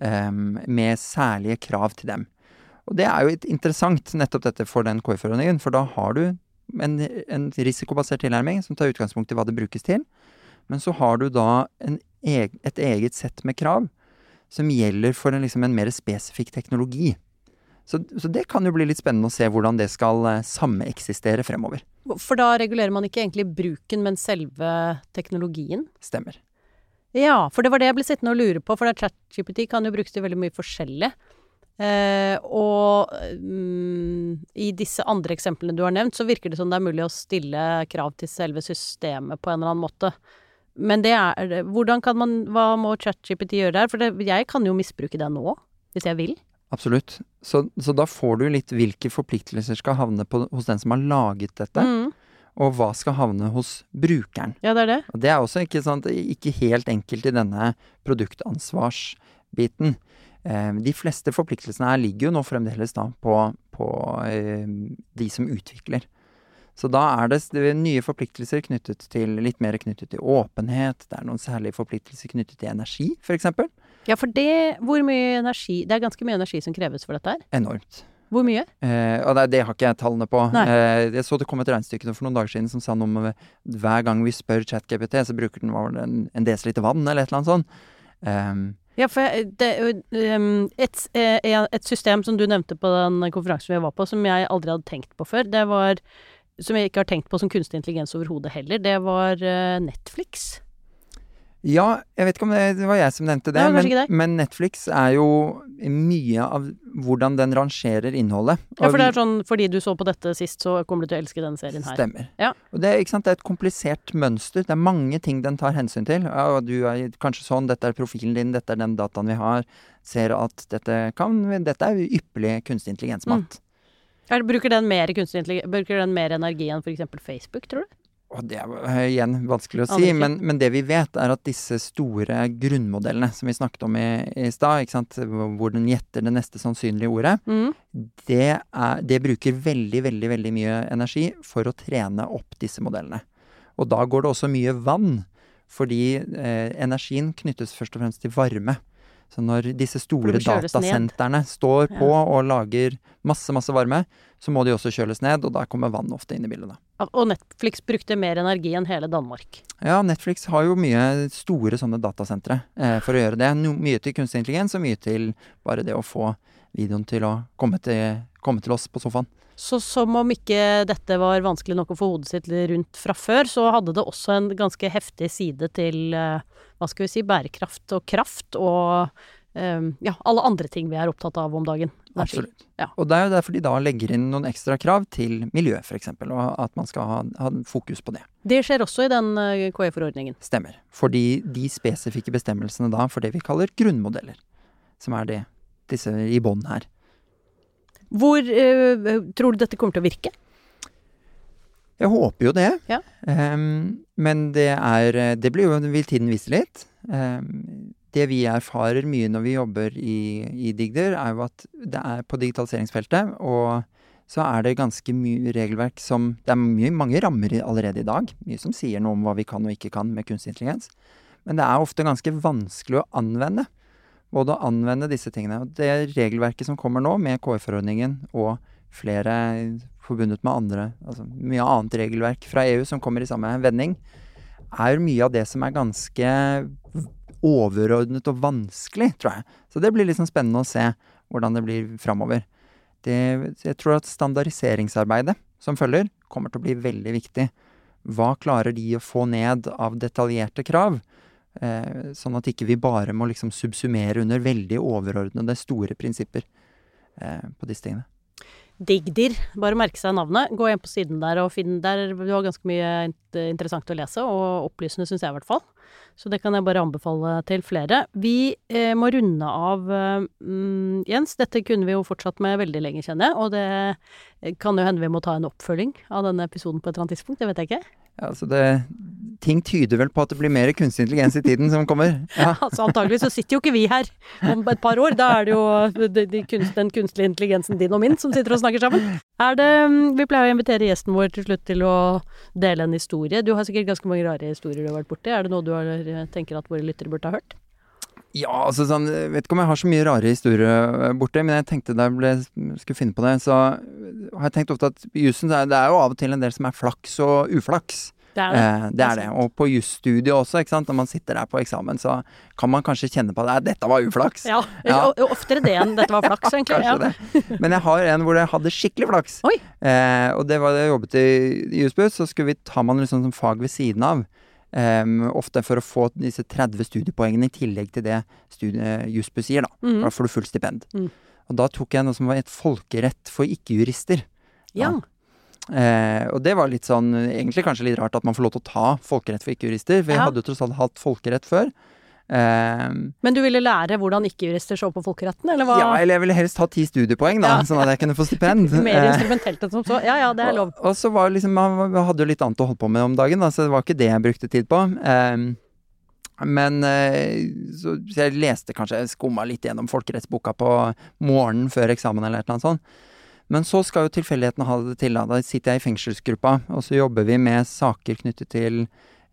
Um, med særlige krav til dem. Og det er jo interessant, nettopp dette for den KI-forordningen, for da har du en, en risikobasert tilnærming som tar utgangspunkt i hva det brukes til. Men så har du da eg, et eget sett med krav som gjelder for en, liksom en mer spesifikk teknologi. Så, så, det kan jo bli litt spennende å se hvordan det skal eh, sameksistere fremover.
For da regulerer man ikke egentlig bruken, men selve teknologien?
Stemmer.
Ja, for det var det jeg ble sittende og lure på, for ChatGPT kan jo brukes til veldig mye forskjellig. Eh, og mm, i disse andre eksemplene du har nevnt, så virker det som det er mulig å stille krav til selve systemet på en eller annen måte. Men det er Hvordan kan man Hva må ChatGPT gjøre der? For det, jeg kan jo misbruke det nå, hvis jeg vil.
Absolutt. Så, så, da får du litt hvilke forpliktelser skal havne på, hos den som har laget dette.
Mm.
Og hva skal havne hos brukeren.
Ja, det er det.
Og det er også ikke, sant, ikke helt enkelt i denne produktansvarsbiten. Eh, de fleste forpliktelsene her ligger jo nå fremdeles da på, på eh, de som utvikler. Så da er det nye forpliktelser knyttet til litt mer knyttet til åpenhet. Det er noen særlige forpliktelser knyttet til energi, f.eks.
Ja, for det Hvor mye energi Det er ganske mye energi som kreves for dette her?
Enormt.
Hvor mye?
Eh, og det, det, har ikke jeg tallene på. Eh, jeg så det kom et regnestykke for noen dager siden som sa noe om eh, hver gang vi spør ChatGPT, så bruker den en, en desiliter vann, eller et eller annet sånt. Um,
ja, for det, um, et, eh, et, system som du nevnte på den konferansen vi var på, som jeg aldri hadde tenkt på før, det var som jeg ikke har tenkt på som kunstig intelligens overhodet heller, det var uh, Netflix.
Ja, jeg vet ikke om det, det var jeg som nevnte det, men, men, Netflix er jo mye av hvordan den rangerer innholdet.
Ja, for det er sånn fordi du så på dette sist, så kommer du til å elske denne serien her.
Stemmer.
Ja.
Og det, ikke sant, det er et komplisert mønster. Det er mange ting den tar hensyn til. Ja, du er kanskje sånn, dette er profilen din, dette er den dataen vi har. Ser at dette kan Dette er ypperlig kunstig intelligensmat. Mm.
Bruker den mer, bruker den mer energi enn f.eks. Facebook, tror du?
Og det er eh, igjen vanskelig å si, men, men det vi vet, er at disse store grunnmodellene som vi snakket om i, i stad, hvor den gjetter det neste sannsynlige ordet,
Mm.
det, er, det bruker veldig, veldig, veldig mye energi for å trene opp disse modellene. Og da går det også mye vann, fordi eh, energien knyttes først og fremst til varme. Så når disse store datasentrene står på
Ja.
og lager masse, masse varme, så må de også kjøles ned, og da kommer vann ofte inn i bildet. da.
Og Netflix brukte mer energi enn hele Danmark.
Ja, Netflix har jo mye store sånne datasentre eh, for å gjøre det. No, mye til kunstig intelligens, og mye til bare det å få videoen til å komme til, komme til oss på sofaen.
Så som om ikke dette var vanskelig nok å få hodet sitt rundt fra før, så hadde det også en ganske heftig side til eh, hva skal vi si, bærekraft og kraft og um, ja, alle andre ting vi er opptatt av om dagen.
Absolutt.
Ja.
Og det er jo derfor de da legger inn noen ekstra krav til miljø, f.eks., og at man skal ha, ha fokus på det.
Det skjer også i den eh, KI-forordningen.
Stemmer. Fordi de spesifikke bestemmelsene da for det vi kaller grunnmodeller, som er det disse i bånn her.
Hvor uh, tror du dette kommer til å virke?
Jeg håper jo det.
Ja.
Um, men det er Det blir jo, vil tiden vise litt. Um, det vi erfarer mye når vi jobber i, i Digder, er jo at det er på digitaliseringsfeltet, og så er det ganske mye regelverk som Det er mye, mange rammer allerede i dag. Mye som sier noe om hva vi kan og ikke kan med kunstig intelligens. Men det er ofte ganske vanskelig å anvende. Både å anvende disse tingene. Og det regelverket som kommer nå, med KI-forordningen og flere forbundet med andre, altså mye annet regelverk fra EU som kommer i samme vending, er mye av det som er ganske overordnet og vanskelig, tror jeg. Så det blir liksom spennende å se hvordan det blir framover. Jeg tror at standardiseringsarbeidet som følger, kommer til å bli veldig viktig. Hva klarer de å få ned av detaljerte krav? Eh, sånn at ikke vi bare må liksom subsumere under veldig overordnede, store prinsipper eh, på disse tingene.
Digdir. Bare merke seg navnet. Gå inn på siden der og finn der. Du har ganske mye interessant å lese, og opplysende syns jeg i hvert fall. Så det kan jeg bare anbefale til flere. Vi eh, må runde av, eh, mm, Jens. Dette kunne vi jo fortsatt med veldig lenge, kjenner jeg. Og det eh, kan jo hende vi må ta en oppfølging av denne episoden på et eller annet tidspunkt. Det vet jeg ikke.
Ja, altså det, ting tyder vel på at det blir mer kunstig intelligens i tiden som kommer. Ja.
Altså Antagelig så sitter jo ikke vi her om et par år. Da er det jo de, de kunst, den kunstige intelligensen din og min som sitter og snakker sammen. Er det, mm, vi pleier å invitere gjesten vår til slutt til å dele en historie. Du har sikkert ganske mange rare historier du har vært borti. Er det noe du har, eh, tenker at våre lyttere burde ha hørt?
Ja, altså sånn, jeg vet ikke om jeg har så mye rare historier borte, men jeg tenkte da jeg ble, skulle finne på det, så har jeg tenkt ofte at i jussen, det er- det er jo av og til en del som er flaks og uflaks.
Det er det.
Eh, det er det. Og på jusstudiet også. Når man sitter der på eksamen, så kan man kanskje kjenne på at dette var uflaks.
Ja,
Ja.
oftere det enn dette var flaks, egentlig.
Kanskje
Ja.
det. Men jeg har en hvor jeg hadde skikkelig flaks. Eh, og det var da jeg jobbet i, Jussbuss, så skulle vi ta man liksom som fag ved siden av. Um, ofte for å få disse 30 studiepoengene i tillegg til det studie- Jussbuss gir, da.
Mm.
Da får du fullt stipend.
Mm.
Og da tok jeg noe som var et folkerett for ikke-jurister.
ja.
Eh, og det var litt sånn, egentlig kanskje litt rart at man får lov til å ta folkerett for ikke-jurister, Vi
Ja.
hadde jo tross alt hatt folkerett før. Eh,
Men du ville lære hvordan ikke-jurister så på folkeretten, eller hva?
ja, eller jeg ville helst ha ti studiepoeng, da,
Ja.
sånn at jeg kunne få stipend.
Mer
Eh,
instrumentelt enn som så? Ja ja, det er lov.
Og, og så var liksom, man hadde jo litt annet å holde på med om dagen, da, så det var ikke det jeg brukte tid på. Eh, men eh, så, så jeg leste kanskje, skumma litt gjennom folkerettsboka på morgenen før eksamen eller et eller annet sånt. Men så skal jo tilfeldighetene ha det til. Da. da sitter jeg i fengselsgruppa, og så jobber vi med saker knyttet til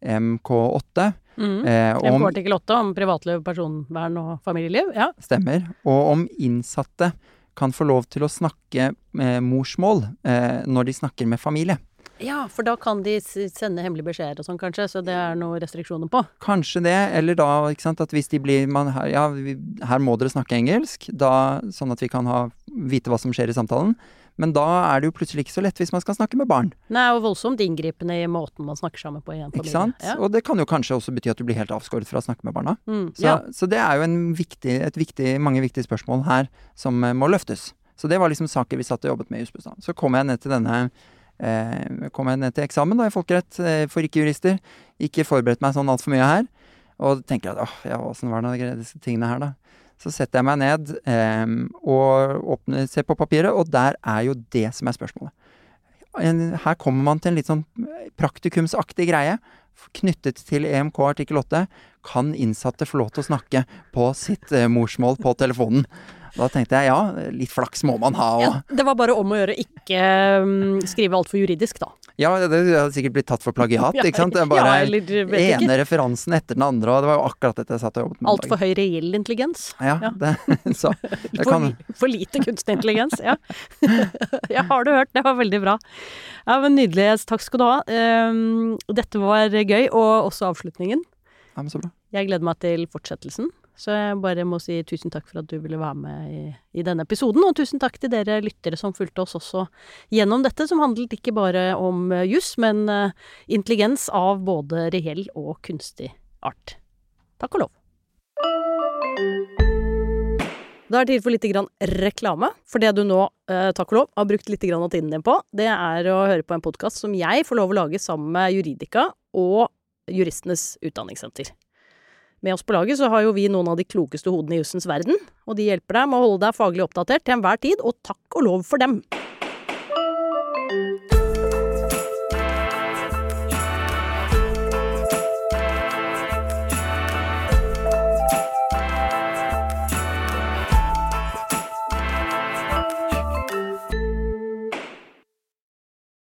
MK8.
Mm.
Eh, om,
MK artikkel 8 om privatliv, personvern og familieliv. Ja.
stemmer. Og om innsatte kan få lov til å snakke eh, morsmål eh, når de snakker med familie.
ja, for da kan de sende hemmelige beskjeder og sånn, kanskje, så det er noen restriksjoner på.
Kanskje det, eller da ikke sant, at hvis de blir man, Ja, vi, her må dere snakke engelsk, da, sånn at vi kan ha, vite hva som skjer i samtalen. Men da er det jo plutselig ikke så lett hvis man skal snakke med barn.
Nei, og voldsomt inngripende i måten man snakker sammen på i en familie.
Ikke sant?
Ja.
Og det kan jo kanskje også bety at du blir helt avskåret fra å snakke med barna.
Mm.
Så,
ja.
så det er jo en viktig, et viktig, mange viktige spørsmål her som eh, må løftes. Så det var liksom saker vi satt og jobbet med i Jussbuss. Så kom jeg ned til denne eh, kom jeg ned til eksamen da, i folkerett eh, for ikke-jurister. Ikke forberedt meg sånn altfor mye her. Og tenker at åh, ja, åssen var det disse tingene her, da. Så setter jeg meg ned eh, og åpner, ser på papiret, og der er jo det som er spørsmålet. her kommer man til en litt sånn praktikumsaktig greie knyttet til EMK artikkel 8. Kan innsatte få lov til å snakke på sitt eh, morsmål på telefonen? Da tenkte jeg ja, litt flaks må man ha. Og,
Ja, det var bare om å gjøre ikke um, skrive altfor juridisk, da.
ja, det hadde sikkert blitt tatt for plagiat, ikke sant? Er
ja,
bare
eller ikke.
ene referansen etter den andre, og det var jo akkurat dette jeg satt og jobbet med.
Altfor høy reell intelligens.
Ja, Ja, det, så det kan
for, for lite kunstig intelligens, ja. ja, har du hørt. Det var veldig bra. Ja, men Nydelig. Takk skal du ha. Um, dette var gøy, og også avslutningen.
Ja, men så bra.
Jeg gleder meg til fortsettelsen. Så jeg bare må si tusen takk for at du ville være med i, i denne episoden. Og tusen takk til dere lyttere som fulgte oss også gjennom dette, som handlet ikke bare om eh, juss, men eh, intelligens av både reell og kunstig art. Takk og lov. Da er det tid for litt reklame. For det du nå, eh, takk og lov, har brukt litt av tiden din på, det er å høre på en podkast som jeg får lov å lage sammen med Juridika og Juristenes Utdanningssenter. Med oss på laget så har jo vi noen av de klokeste hodene i jussens verden, og de hjelper deg med å holde deg faglig oppdatert til enhver tid, og takk og lov for dem.